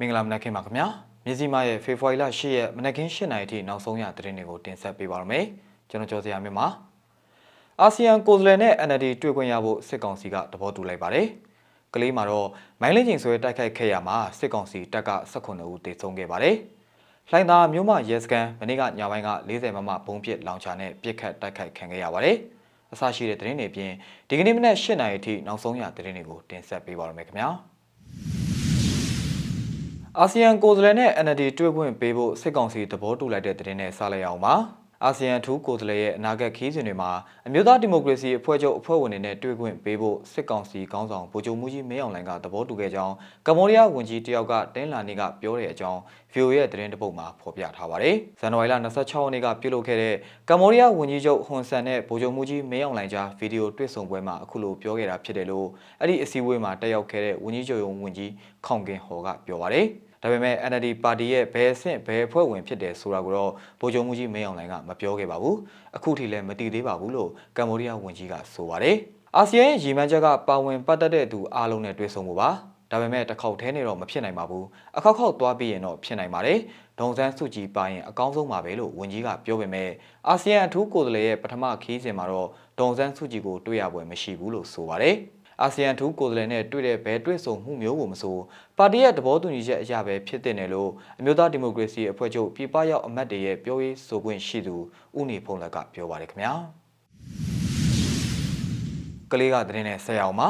မင်္ဂလာမနက်ခင်းပါခင်ဗျာမြစည်းမရဲ့ဖေဖော်ဝါရီလ10ရက်မနက်ခင်း7:00နာရီထိနောက်ဆုံးရသတင်းတွေကိုတင်ဆက်ပေးပါရမယ်ကျွန်တော်ကျော်စရာမြင့်ပါအာဆီယံကိုယ်စားလှယ်နဲ့ NLD တွေ့ခွင့်ရဖို့စစ်ကောင်စီကသဘောတူလိုက်ပါတယ်ကလေးမှာတော့မိုင်းလင်းချိန်ဆွဲတိုက်ခိုက်ခဲ့ရမှာစစ်ကောင်စီတပ်က18ဦးတေဆုံးခဲ့ပါတယ်လှိုင်းသာမြို့မှာရဲစခန်းမနေ့ကညပိုင်းက40မမဘုံပစ်လောင်ချာနဲ့ပြစ်ခတ်တိုက်ခိုက်ခံခဲ့ရပါတယ်အစရှိတဲ့သတင်းတွေပြင်ဒီကနေ့မနက်8:00နာရီထိနောက်ဆုံးရသတင်းတွေကိုတင်ဆက်ပေးပါရမယ်ခင်ဗျာ အာဆီယံကိုယ်စားလှယ်နဲ့ NLD တွေ့ခွင့်ပေးဖို့စစ်ကောင်စီသဘောတူလိုက်တဲ့သတင်းနဲ့စလိုက်အောင်ပါ အာဆီယံအထူးကိုယ်စားလှယ်ရဲ့အနာဂတ်ခီးစဉ်တွေမှာအမျိုးသားဒီမိုကရေစီအဖွဲ့ချုပ်အဖွဲ့ဝင်တွေနဲ့တွေ့ခွင့်ပေးဖို့စစ်ကောင်စီခေါင်းဆောင်ဗိုလ်ချုပ်မှုကြီးမင်းအောင်လှိုင်ကသဘောတူခဲ့ကြောင်းကမ္ဘောဒီးယားဝန်ကြီးတယောက်ကတင်းလာနေကပြောတဲ့အကြောင်း VOA ရဲ့သတင်းတပုတ်မှာဖော်ပြထားပါတယ်။ဇန်နဝါရီလ26ရက်နေ့ကပြုလုပ်ခဲ့တဲ့ကမ္ဘောဒီးယားဝန်ကြီးချုပ်ဟွန်ဆန်နဲ့ဗိုလ်ချုပ်မှုကြီးမင်းအောင်လှိုင်ကြားဗီဒီယိုတွေ့ဆုံပွဲမှာအခုလိုပြောခဲ့တာဖြစ်တယ်လို့အဲ့ဒီအစည်းအဝေးမှာတက်ရောက်ခဲ့တဲ့ဝန်ကြီးချုပ်ရုံးဝန်ကြီးခေါင်ကင်ဟော်ကပြောပါတယ်။ ဒါပေမဲ့ NLD ပါတီရဲ့ဘယ်အဆင့်ဘယ်အဖွဲ့ဝင်ဖြစ်တယ်ဆိုတာကိုတော့ဗိုလ်ချုပ်မှုကြီးမင်းအောင်လှိုင်ကမပြောခဲ့ပါဘူးအခုထိလည်းမသိသေးပါဘူးလို့ကမ္ဘောဒီးယားဝန်ကြီးကဆိုပါတယ်အာဆီယံရဲ့ရည်မှန်းချက်ကပါဝင်ပတ်သက်တဲ့သူအားလုံးနဲ့တွေ့ဆုံမှုပါဒါပေမဲ့တစ်ခေါက်ထဲနေတော့မဖြစ်နိုင်ပါဘူးအခောက်ခောက်သွားပြီးရင်တော့ဖြစ်နိုင်ပါတယ်ဒေါန်ဆန်းစုကြည်ပါရင်အကောင်းဆုံးပါပဲလို့ဝန်ကြီးကပြောပေမဲ့အာဆီယံအထူးကိုယ်စားလှယ်ရဲ့ပထမခီးစဉ်မှာတော့ဒေါန်ဆန်းစုကြည်ကိုတွေ့ရပွဲမရှိဘူးလို့ဆိုပါတယ် အာဆီယံထူးကိုယ်စားလှယ်နဲ့တွေ့တဲ့ဘဲတွေ့ဆုံမှုမျိုးကိုမဆိုပါတီရဲ့သဘောတူညီချက်အရာပဲဖြစ်တဲ့နယ်လို့အမျိုးသားဒီမိုကရေစီအဖွဲ့ချုပ်ပြည်ပရောက်အမတ်တွေရဲ့ပြောရေးဆိုခွင့်ရှိသူဦးနေဖုံးလက်ကပြောပါတယ်ခင်ဗျာကလေးကသတင်းနဲ့ဆက်အောင်ပါ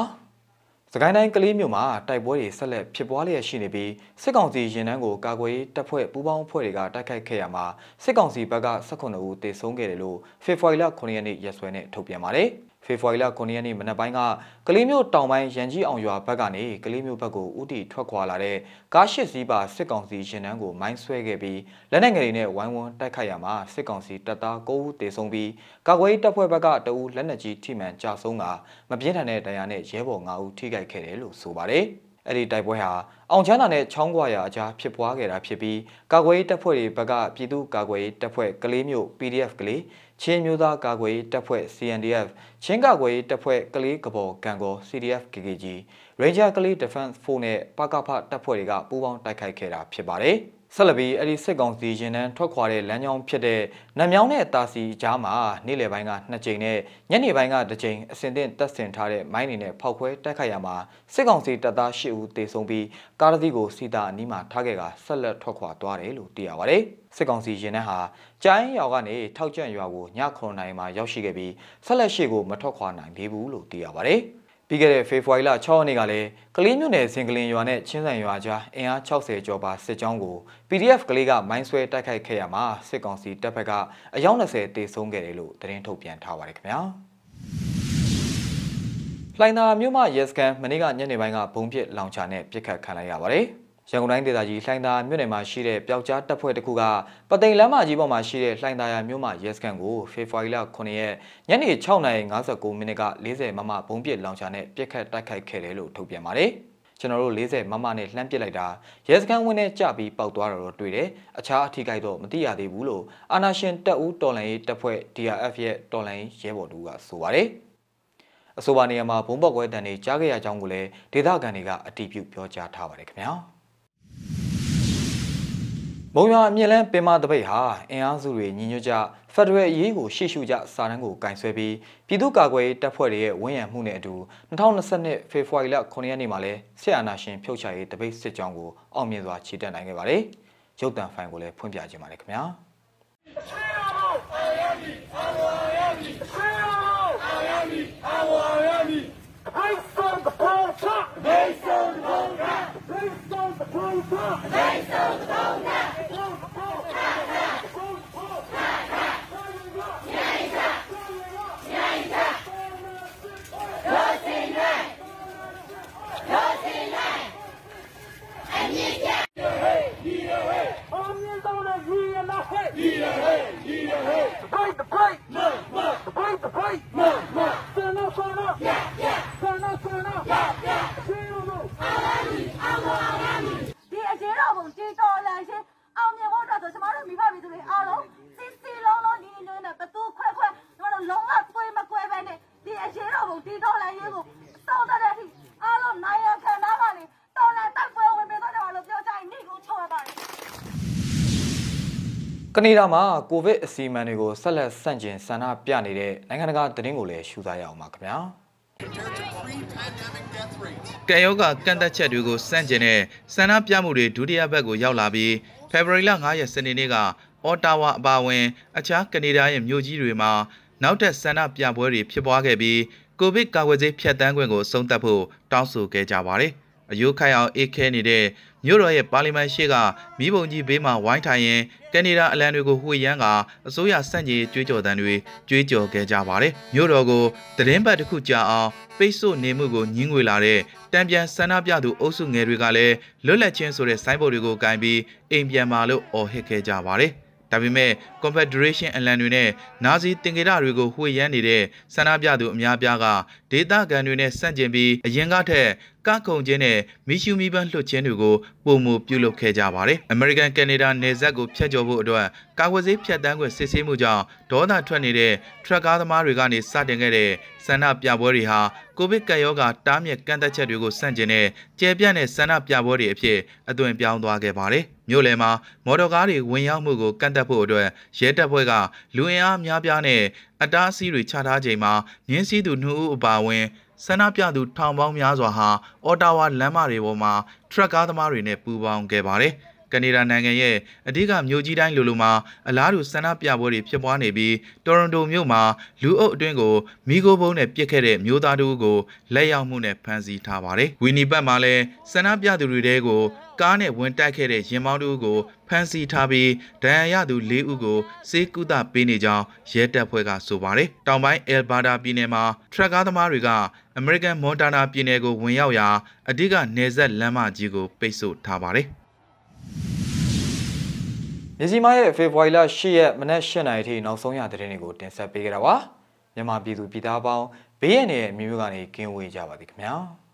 စကိုင်းတိုင်းကလေးမြို့မှာတိုက်ပွဲတွေဆက်လက်ဖြစ်ပွားလျက်ရှိနေပြီးစစ်ကောင်စီရင်နှန်းကိုကာကွယ်တပ်ဖွဲ့ပူးပေါင်းအဖွဲ့တွေကတိုက်ခိုက်ခဲ့ရမှာစစ်ကောင်စီဘက်က18ဦးသေဆုံးခဲ့တယ်လို့ဖေဖော်ဝါရီလ9ရက်နေ့ရက်စွဲနဲ့ထုတ်ပြန်ပါတယ်။ ဖေဖော်ဝါရီလ9ရက်နေ့မနက်ပိုင်းကကလေးမျိုးတောင်ပိုင်းရန်ကြီးအောင်ရွာဘက်ကနေကလေးမျိုးဘက်ကိုဥတီထွက်ခွာလာတဲ့ကားရှစ်စီးပါစစ်ကောင်စီရင်နှန်းကိုမိုင်းဆွဲခဲ့ပြီးလက်နက်ငယ်တွေနဲ့ဝိုင်းဝန်းတိုက်ခိုက်ရမှာစစ်ကောင်စီတပ်သား9ဦးသေဆုံးပြီးကာကွယ်တပ်ဖွဲ့ဘက်ကတအူးလက်နက်ကြီးထိမှန်ကြဆုံးကမပြင်းထန်တဲ့ဒဏ်ရာနဲ့ရဲဘော်9ဦးထိခိုက်ခဲ့တယ်လို့ဆိုပါတယ်။ အဲ့ဒီတိုက်ပွဲဟာအောင်ချမ်းသာနဲ့ချောင်းကွာရာအကြားဖြစ်ပွားခဲ့တာဖြစ်ပြီးကာကွယ်တပ်ဖွဲ့တွေဘက်ကပြည်သူ့ကာကွယ်တပ်ဖွဲ့ကလေးမျိုး PDF ကလေးချင်းမျိုးသားကာကွယ်တပ်ဖွဲ့ CNDF ချင်းကာကွယ်တပ်ဖွဲ့ကလေးကဘော်ကံကော CDF KKG Ranger ကလေး Defense Force နဲ့ပကဖတပ်ဖွဲ့တွေကပူးပေါင်းတိုက်ခိုက်ခဲ့တာဖြစ်ပါတယ်။ ဆက်လက်ပြီးအဲ့ဒီစစ်ကောင်စီရင်နှန်းထွက်ခွာတဲ့လမ်းကြောင်းဖြစ်တဲ့နံမြောင်းနဲ့တာစီကြားမှာနေ့လယ်ပိုင်းကနှစ်ကြိမ်နဲ့ညနေပိုင်းကတစ်ကြိမ်အစင်သင့်တပ်ဆင်ထားတဲ့မိုင်းတွေနဲ့ဖောက်ခွဲတိုက်ခိုက်ရမှာစစ်ကောင်စီတပ်သား၈ဦးသေဆုံးပြီးကားတစ်စီးကိုစီတာအနီးမှာထားခဲ့ကဆက်လက်ထွက်ခွာသွားတယ်လို့သိရပါတယ်။စစ်ကောင်စီရင်နှန်းဟာကျိုင်းရွာကနေထောက်ကျန့်ရွာကိုည9:00နာရီမှာရောက်ရှိခဲ့ပြီးဆက်လက်ရှိကိုမထွက်ခွာနိုင်သေးဘူးလို့သိရပါတယ်။ ပြီးခဲ့တဲ့ဖေဖော်ဝါရီလ6ရက်နေ့ကလည်းကလေးမြို့နယ်စင်ကလင်ရွာနဲ့ချင်းဆန်ရွာကြားအင်အား60ကျော်ပါစစ်ကြောင်းကို PDF ကလေးကမိုင်းဆွဲတိုက်ခိုက်ခဲ့ရမှာစစ်ကောင်စီတပ်ဖက်ကအယောက်20တေဆုံးခဲ့တယ်လို့သတင်းထုတ်ပြန်ထားပါတယ်ခင်ဗျာ။လှိုင်သာမြို့မှာရဲစခန်းမနေ့ကညနေပိုင်းကဘုံပစ်လောင်ချာနဲ့ပစ်ခတ်ခံလိုက်ရပါတယ်။ ရန်ကုန်တိုင်းဒေသကြီးလှိုင်သာမြို့နယ်မှာရှိတဲ့ပျောက်ကြားတပ်ဖွဲ့တစ်ခုကပသိမ်လမ်းမကြီးပေါ်မှာရှိတဲ့လှိုင်သာယာမြို့မှာရဲစခန်းကိုဖေဖော်ဝါရီလ9ရက်ညနေ6:59မိနစ်က40မမဘုံပစ်လောင်ချာနဲ့ပြစ်ခတ်တိုက်ခိုက်ခဲ့တယ်လို့ထုတ်ပြန်ပါတယ်။ကျွန်တော်တို့40မမနဲ့လှမ်းပစ်လိုက်တာရဲစခန်းဝင်းနဲ့ကြပြီးပောက်သွားတာတော့တွေ့တယ်။အခြားအထီးကိုက်တော့မသိရသေးဘူးလို့အာနာရှင်တပ်ဦးတော်လှန်ရေးတပ်ဖွဲ့ DRF ရဲ့တော်လှန်ရေးရဲဘော်တို့ကဆိုပါတယ်။အဆိုပါနေရာမှာဘုံပေါက်ကွဲတန်တွေကြားခဲ့ရကြောင်းကိုလည်းဒေသခံတွေကအတည်ပြုပြောကြားထားပါတယ်ခင်ဗျာ။ မုံရွာအမြင့်လန်းပင်မတပိတ်ဟာအင်အားစုတွေညီညွတ်ကြဖက်ဒရယ်အရေးကိုရှေ့ရှုကြစာတမ်းကိုကင်ဆွဲပြီးပြည်သူ့ကာကွယ်တပ်ဖွဲ့တွေရဲ့ဝန်ရံမှုနဲ့အတူ2022ဖေဖော်ဝါရီလ9ရက်နေ့မှာလဲဆက်အာဏာရှင်ဖြုတ်ချရေးတပိတ်စစ်ကြောင်းကိုအောင်မြင်စွာခြေတက်နိုင်ခဲ့ပါတယ်။ရုပ်တံဖိုင်ကိုလည်းဖွင့်ပြခြင်းပါတယ်ခင်ဗျာ။ Yeah. ကနေဒါမှာကိုဗစ်အစီအမံတွေကိုဆက်လက်ဆန့်ကျင်ဆန္ဒပြနေတဲ့နိုင်ငံတကာသတင်းကိုလည်းရှုစားရအောင်ပါခင်ဗျာကံယောဂကန့်သက်ချက်တွေကိုစန့်ကျင်တဲ့ဆန္ဒပြမှုတွေဒုတိယဘက်ကိုရောက်လာပြီးဖေဖော်ဝါရီလ9ရက်စနေနေ့ကအော်တာဝါအပါအဝင် အခြားကနေဒါရဲ့မြို့ကြီးတွေမှာနောက်ထပ်ဆန္ဒပြပွဲတွေဖြစ်ပွားခဲ့ပြီးကိုဗစ်ကာကွယ်ဆေးဖြတ်တန်းခွင့်ကိုဆုံးသက်ဖို့တောင်းဆိုခဲ့ကြပါတယ်။ အယိုးခိုင်အောင်အေးခဲနေတဲ့မြို့တော်ရဲ့ပါလီမန်ရှိကမိဘုံကြီးဘေးမှာဝိုင်းထိုင်ရင်ကနေဒါအလံတွေကိုဝှေ့ရမ်းကအစိုးရစန့်ကျင်ကြွေးကြော်သံတွေကြွေးကြော်ခဲ့ကြပါတယ်။မြို့တော်ကိုသတင်းပတ်တစ်ခုကြာအောင်ပိတ်ဆို့နေမှုကိုညှင်းငွေလာတဲ့တံပြန်ဆန္ဒပြသူအုပ်စုငယ်တွေကလည်းလွတ်လပ်ခြင်းဆိုတဲ့ဆိုင်းဘုတ်တွေကိုကင်ပြီးအိမ်ပြန်มาလို့အော်ဟစ်ခဲ့ကြပါတယ်။ဒါပေမဲ့ Confederation အလံတွေနဲ့နာဇီတင်ကြရတွေကိုဝှေ့ရမ်းနေတဲ့ဆန္ဒပြသူအများပြားက ဒေသခံတွေနဲ့ဆန့်ကျင်ပြီးအရင်ကထက်ကခုန်ခြင်းနဲ့မီရှူမီပန်းလွှတ်ခြင်းတွေကိုပုံမူပြုလုပ်ခဲ့ကြပါတယ်။ American Canada နယ်စပ်ကိုဖျက်ကျော်ဖို့အတွက်ကာကွယ်ဆေးဖြတ်တန်းခွင့်စစ်ဆေးမှုကြောင့်ဒေါသထွက်နေတဲ့ထရက်ကားသမားတွေကနေစတင်ခဲ့တဲ့ဆန္ဒပြပွဲတွေဟာကိုဗစ်ကပ်ရောဂါတားမြစ်ကန့်သက်ချက်တွေကိုဆန့်ကျင်တဲ့ကျယ်ပြန့်တဲ့ဆန္ဒပြပွဲတွေအဖြစ်အသွင်ပြောင်းသွားခဲ့ပါတယ်။မြို့လယ်မှာမော်တော်ကားတွေဝင်ရောက်မှုကိုကန့်သက်ဖို့အတွက်ရဲတပ်ဖွဲ့ကလူအင်အားများပြားနဲ့အတားအဆီးတွေချထားချိန်မှာမြင်းစည်းသူနှုတ်ဦးအပါအဝင်ဆန္ဒပြသူထောင်ပေါင်းများစွာဟာအော်တာဝါလမ်းမတွေပေါ်မှာထရက်ကားသမားတွေနဲ့ပူးပေါင်းခဲ့ပါတယ်။ ကနေဒါနိုင်ငံရဲ့အဓိကမြို့ကြီးတိုင်းလိုလိုမှာအလားတူဆန္ဒပြပွဲတွေဖြစ်ပွားနေပြီးတိုရွန်တိုမြို့မှာလူအုပ်အတွင်းကိုမီဂိုဘုံနဲ့ပြစ်ခဲ့တဲ့မျိုးသားတို့ကိုလက်ရောက်မှုနဲ့ဖမ်းဆီးထားပါတယ်။ဝီနီပတ်မှာလည်းဆန္ဒပြသူတွေတဲကိုကားနဲ့ဝင်တိုက်ခဲ့တဲ့ရင်မောင်းတို့ကိုဖမ်းဆီးထားပြီးဒဏ်ရာရသူ၄ဦးကိုစေကုသပေးနေကြောင်းရဲတပ်ဖွဲ့ကဆိုပါတယ်။တောင်ပိုင်းအယ်ဘာဒါပြည်နယ်မှာထရက်ကားသမားတွေကအမေရိကန်မော်တာနာပြည်နယ်ကိုဝင်ရောက်ရာအဓိကနေဆက်လမ်းမကြီးကိုပိတ်ဆို့ထားပါတယ်။ မြစီမားရဲ့ဖေဖော်ဝါရီလ10ရက်မနက်8:00နာရီထိနောက်ဆုံးရသတင်းတွေကိုတင်ဆက်ပေးကြတာပါမြန်မာပြည်သူပြည်သားပေါင်းဘေးရန်ရဲ့မျိုးမျိုးကနေကင်းဝေးကြပါသည်ခင်ဗျာ။